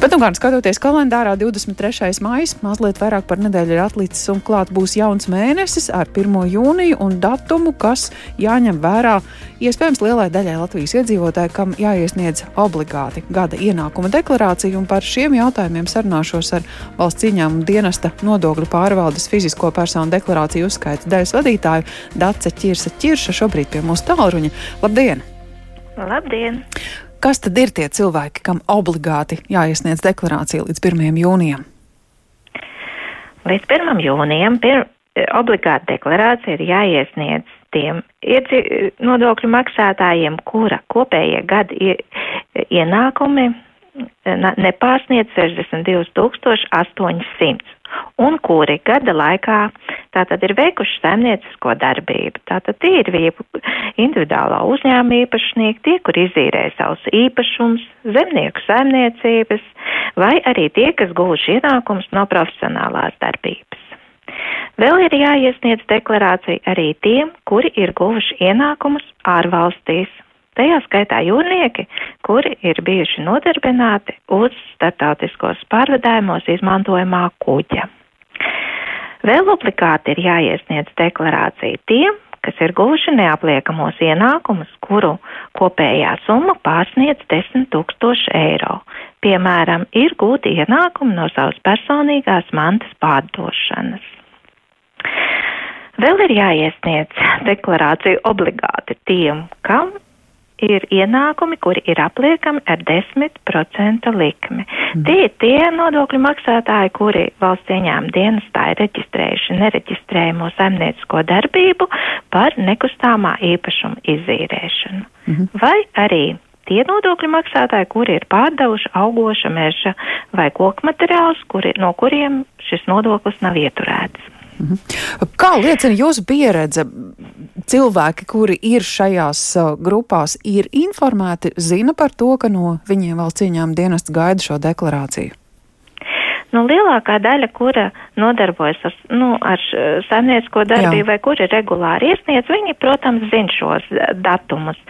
Bet, nu, gan skatoties kalendārā, 23. maija mazliet vairāk par nedēļu ir atlicis un klāt būs jauns mēnesis ar 1. jūniju un datumu, kas jāņem vērā iespējams lielai daļai Latvijas iedzīvotāju, kam jāiesniedz obligāti gada ienākuma deklarācija. Un par šiem jautājumiem sarunāšos ar valsts ieņēmuma dienesta nodokļu pārvaldes fizisko personu deklarāciju uzskaita daļas vadītāju Dace Čirsa Čirša šobrīd pie mūsu tālruņa. Labdien! Labdien! Kas tad ir tie cilvēki, kam obligāti jāiesniedz deklarācija līdz 1. jūnijam? Līdz 1. jūnijam pir, obligāta deklarācija ir jāiesniedz tiem nodokļu maksātājiem, kura kopējie gada ienākumi nepārsniedz 62 800 un kuri gada laikā tātad ir veikuši saimniecisko darbību. Tātad tie ir individuālā uzņēmuma īpašnieki, tie, kur izīrē savus īpašums, zemnieku saimniecības, vai arī tie, kas guvuši ienākums no profesionālās darbības. Vēl ir jāiesniedz deklarācija arī tiem, kuri ir guvuši ienākumus ārvalstīs, tajā skaitā jūrnieki, kuri ir bijuši nodarbināti uz startautiskos pārvadājumos izmantojamā kuģa. Vēl obligāti ir jāiesniedz deklarācija tiem, kas ir guvuši neapliekamos ienākumus, kuru kopējā summa pārsniedz 10 tūkstoši eiro. Piemēram, ir gūti ienākumi no savas personīgās mantas pārdošanas. Vēl ir jāiesniedz deklarācija obligāti tiem, kam ir ienākumi, kuri ir apliekami ar 10% likmi. Mm. Tie ir tie nodokļu maksātāji, kuri valsts ieņēmuma dienestā ir reģistrējuši nereģistrējumu saimniecisko darbību par nekustāmā īpašuma izīrēšanu. Mm. Vai arī tie nodokļu maksātāji, kuri ir pārdevuši augoša meža vai koku materiālus, kuri, no kuriem šis nodoklis nav ieturēts. Mhm. Kā liecina jūsu pieredze? Cilvēki, kuri ir šajās uh, grupās, ir informēti, zina par to, ka no viņiem valsts ieņēmuma dienests gaida šo deklarāciju. Nu, lielākā daļa, kura nodarbojas ar, nu, ar saimniecisko darbību vai kuri regulāri iesniedz, viņi, protams, zina šos datumus.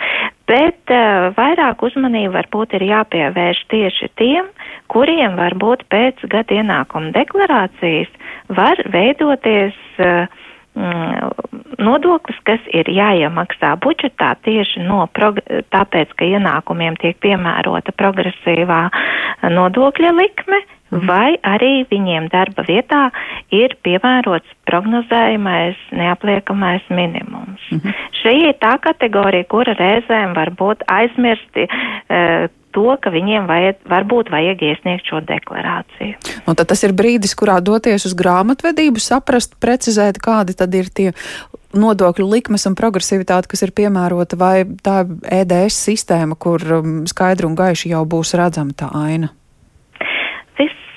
Bet uh, vairāk uzmanību varbūt ir jāpievērš tieši tiem, kuriem varbūt pēc gada ienākuma deklarācijas var veidoties uh, nodoklis, kas ir jāiemaksā budžetā tieši no, tāpēc, ka ienākumiem tiek piemērota progresīvā nodokļa likme, mhm. vai arī viņiem darba vietā ir piemērots prognozējumais neapliekamais minimums. Mhm. Šī ir tā kategorija, kura reizēm var būt aizmirsti uh, to, ka viņiem vajad, varbūt vajag iesniegt šo deklarāciju. Un tad tas ir brīdis, kurā doties uz grāmatvedību, saprast, precizēt, kādi tad ir tie nodokļu likmes un progresivitāte, kas ir piemērota, vai tā EDS sistēma, kur um, skaidri un gaiši jau būs redzama tā aina?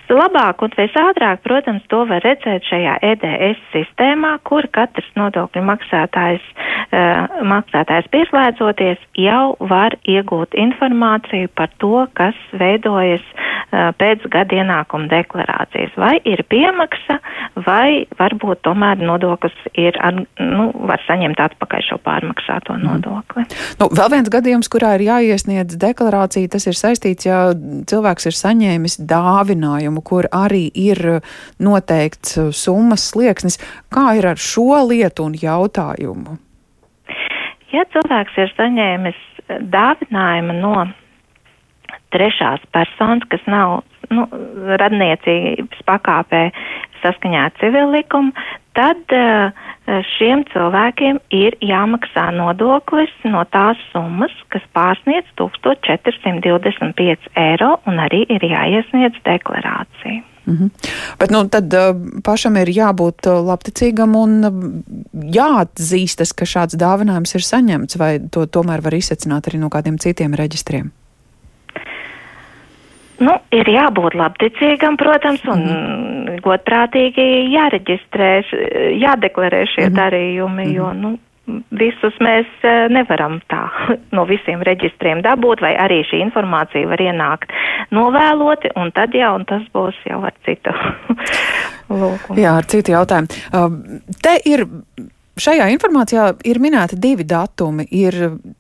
Vislabāk un visātrāk, protams, to var redzēt šajā EDS sistēmā, kur katrs nodokļu maksātājs, uh, maksātājs pieslēdzoties jau var iegūt informāciju par to, kas veidojas uh, pēc gada ienākuma deklarācijas. Vai ir piemaksa, vai varbūt tomēr nodoklis ir, ar, nu, var saņemt atpakaļ šo pārmaksāto mhm. nodokli. Mm. Nu, vēl viens gadījums, kurā ir jāiesniedz deklarācija, tas ir saistīts, ja cilvēks ir saņēmis dāvinājumu kur arī ir noteikts summas slieksnis. Kā ir ar šo lietu un jautājumu? Ja cilvēks ir saņēmis dāvinājumu no trešās personas, kas nav nu, radniecības pakāpē saskaņā ar civil likumu, tad uh, šiem cilvēkiem ir jāmaksā nodoklis no tās summas, kas pārsniedz 1425 eiro, un arī ir jāiesniedz deklarācija. Mm -hmm. Bet nu, tad uh, pašam ir jābūt uh, labticīgam un uh, jāatzīstas, ka šāds dāvinājums ir saņemts, vai to tomēr var izsecināt arī no kādiem citiem reģistriem? Nu, ir jābūt labticīgam, protams, un mm godprātīgi jāreģistrē, jādeklarē šie mm darījumi, jo, mhm. nu, visus mēs e, nevaram tā no visiem reģistriem dabūt, vai arī šī informācija var ienākt novēloti, un tad jau, un tas būs jau ar citu lūkumu. Jā, ar citu jautājumu. Te ir Šajā informācijā ir minēti divi datumi. Ir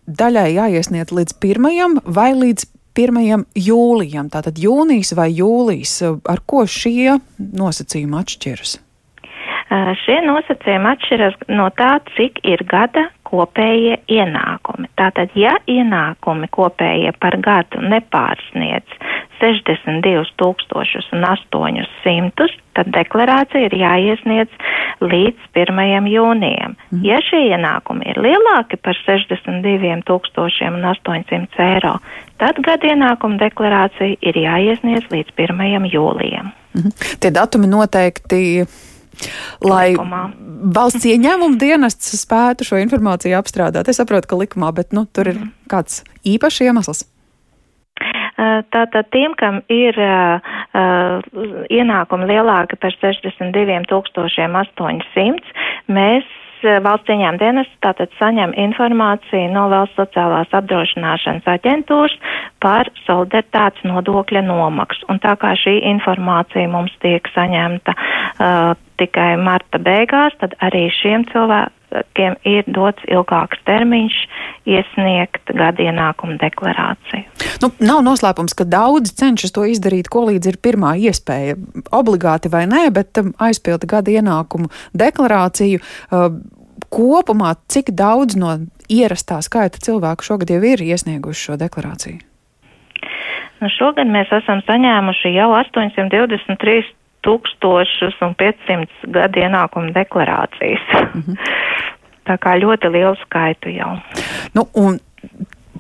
daļai jāiesniedz līdz pirmajam vai līdz 1. jūlijam. Tātad jūnijas vai jūlijas, ar ko šie nosacījumi atšķiras? Šie nosacījumi atšķiras no tā, cik ir gada kopējie ienākumi. Tātad, ja ienākumi kopējie par gadu nepārsniec 62,800, tad deklarācija ir jāiesniedz līdz 1. jūnijam. Mm. Ja šie ienākumi ir lielāki par 62,800 eiro, tad gada ienākuma deklarācija ir jāiesniedz līdz 1. jūlijam. Mm. Tie datumi noteikti lai likumā. valsts ieņēmuma dienests spētu šo informāciju apstrādāt. Es saprotu, ka likumā, bet nu, tur ir mhm. kāds īpašs iemesls. Tātad tiem, kam ir ienākumi lielāki par 62,800, mēs valsts ieņēmuma dienas tātad saņem informāciju no valsts sociālās apdrošināšanas aģentūras par solidaritātes nodokļa nomaksu. Un tā kā šī informācija mums tiek saņemta uh, tikai marta beigās, tad arī šiem cilvēkiem ir dots ilgāks termiņš iesniegt gada ienākumu deklarāciju. Nu, nav noslēpums, ka daudzi cenšas to izdarīt, ko līdz ir pirmā iespēja, obligāti vai nē, bet um, aizpilda gada ienākumu deklarāciju. Uh, kopumā, cik daudz no ierastā skaita cilvēku šogad jau ir iesnieguši šo deklarāciju? Nu, šogad mēs esam saņēmuši jau 823 tūkstošus un 500 gadu ienākumu deklarācijas. Mm -hmm. Tā kā ļoti lielu skaitu jau. Nu, un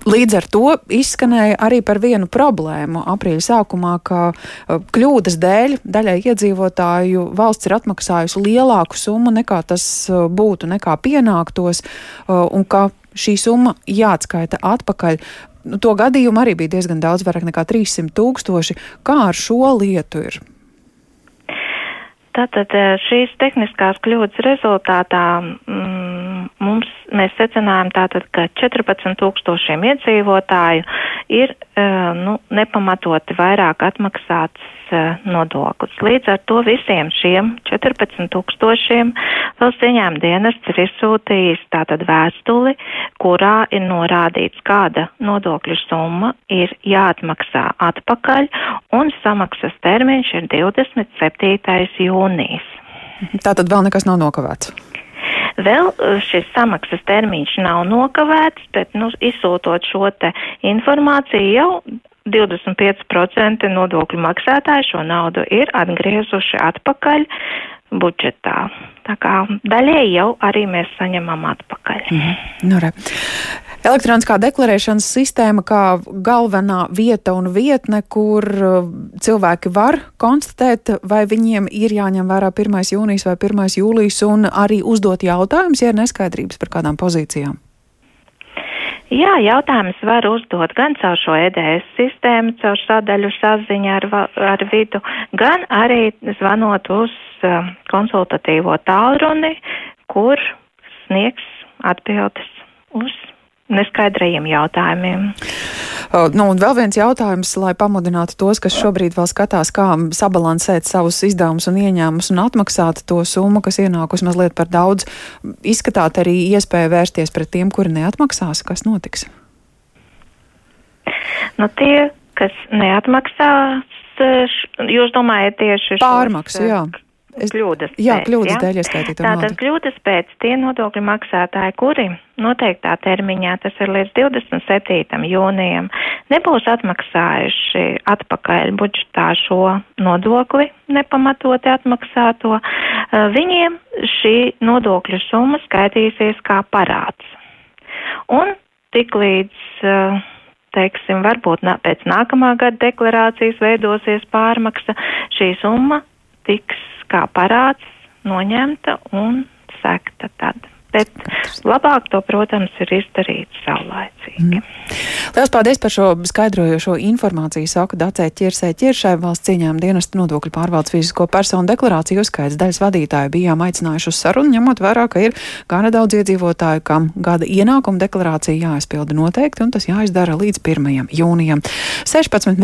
Līdz ar to izskanēja arī par vienu problēmu aprīļa sākumā, ka uh, kļūdas dēļ daļai iedzīvotāju valsts ir atmaksājusi lielāku summu nekā tas uh, būtu, nekā pienāktos, uh, un ka šī summa jāatskaita atpakaļ. Nu, to gadījumu arī bija diezgan daudz, vairāk nekā 300 tūkstoši. Kā ar šo lietu ir? Tātad šīs tehniskās kļūdas rezultātā mm, mums mēs secinājām tātad, ka 14 tūkstošiem iedzīvotāju ir nu, nepamatoti vairāk atmaksāts nodoklis. Līdz ar to visiem šiem 14 tūkstošiem valsts ieņēmuma dienests ir izsūtījis tātad vēstuli, kurā ir norādīts, kāda nodokļu summa ir jāatmaksā atpakaļ, un samaksas termiņš ir 27. jūnijas. Tātad vēl nekas nav nokavēts. Vēl uh, šis samaksas termiņš nav nokavēts, bet nu, izsūtot šo informāciju jau 25% nodokļu maksātāji šo naudu ir atgriezuši atpakaļ budžetā. Tā kā daļēji jau arī mēs saņemam atpakaļ. Mm -hmm. nu, re. Elektroniskā deklarēšanas sistēma kā galvenā vieta un vietne, kur uh, cilvēki var konstatēt, vai viņiem ir jāņem vērā 1. jūnijas vai 1. jūlijas un arī uzdot jautājumus, ja ir neskaidrības par kādām pozīcijām. Jā, jautājumus var uzdot gan caur šo EDS sistēmu, caur sadaļu saziņu ar, ar vidu, gan arī zvanot uz uh, konsultatīvo tālruni, kur sniegs atbildes uz neskaidrajiem jautājumiem. Nu, un vēl viens jautājums, lai pamudinātu tos, kas šobrīd vēl skatās, kā sabalansēt savus izdevumus un ieņēmumus un atmaksāt to summu, kas ienākus mazliet par daudz. Izskatāt arī iespēju vērsties pret tiem, kuri neatmaksās. Kas notiks? Nu, tie, kas neatmaksās, jūs domājat tieši pārmaksu, šos, jā. Es, kļūdas jā, pēc, kļūdas ja? dēļ ieskaitīto Tātad kļūdas pēc tie nodokļu maksātāji, kuri noteiktā termiņā, tas ir līdz 27. jūnijam, nebūs atmaksājuši atpakaļ budžetā šo nodokli, nepamatoti atmaksāto, viņiem šī nodokļu summa skaitīsies kā parāds. Un tik līdz teiksim, varbūt pēc nākamā gada deklarācijas veidosies pārmaksa, šī summa tiks kā parāds noņemta un sekta tad. Bet labāk to, protams, ir izdarīt saulaicīgi. Mm. Lielas paldies par šo skaidrojošo informāciju. Saka Dacē Čirsē Čiršai valsts cieņām dienesta nodokļu pārvaldes fizisko personu deklarāciju uzskaits daļas vadītāju bijām aicinājuši uz sarunu, ņemot vērā, ka ir gana daudz iedzīvotāju, kam gada ienākuma deklarācija jāizpilda noteikti, un tas jāizdara līdz 1. jūnijam. 16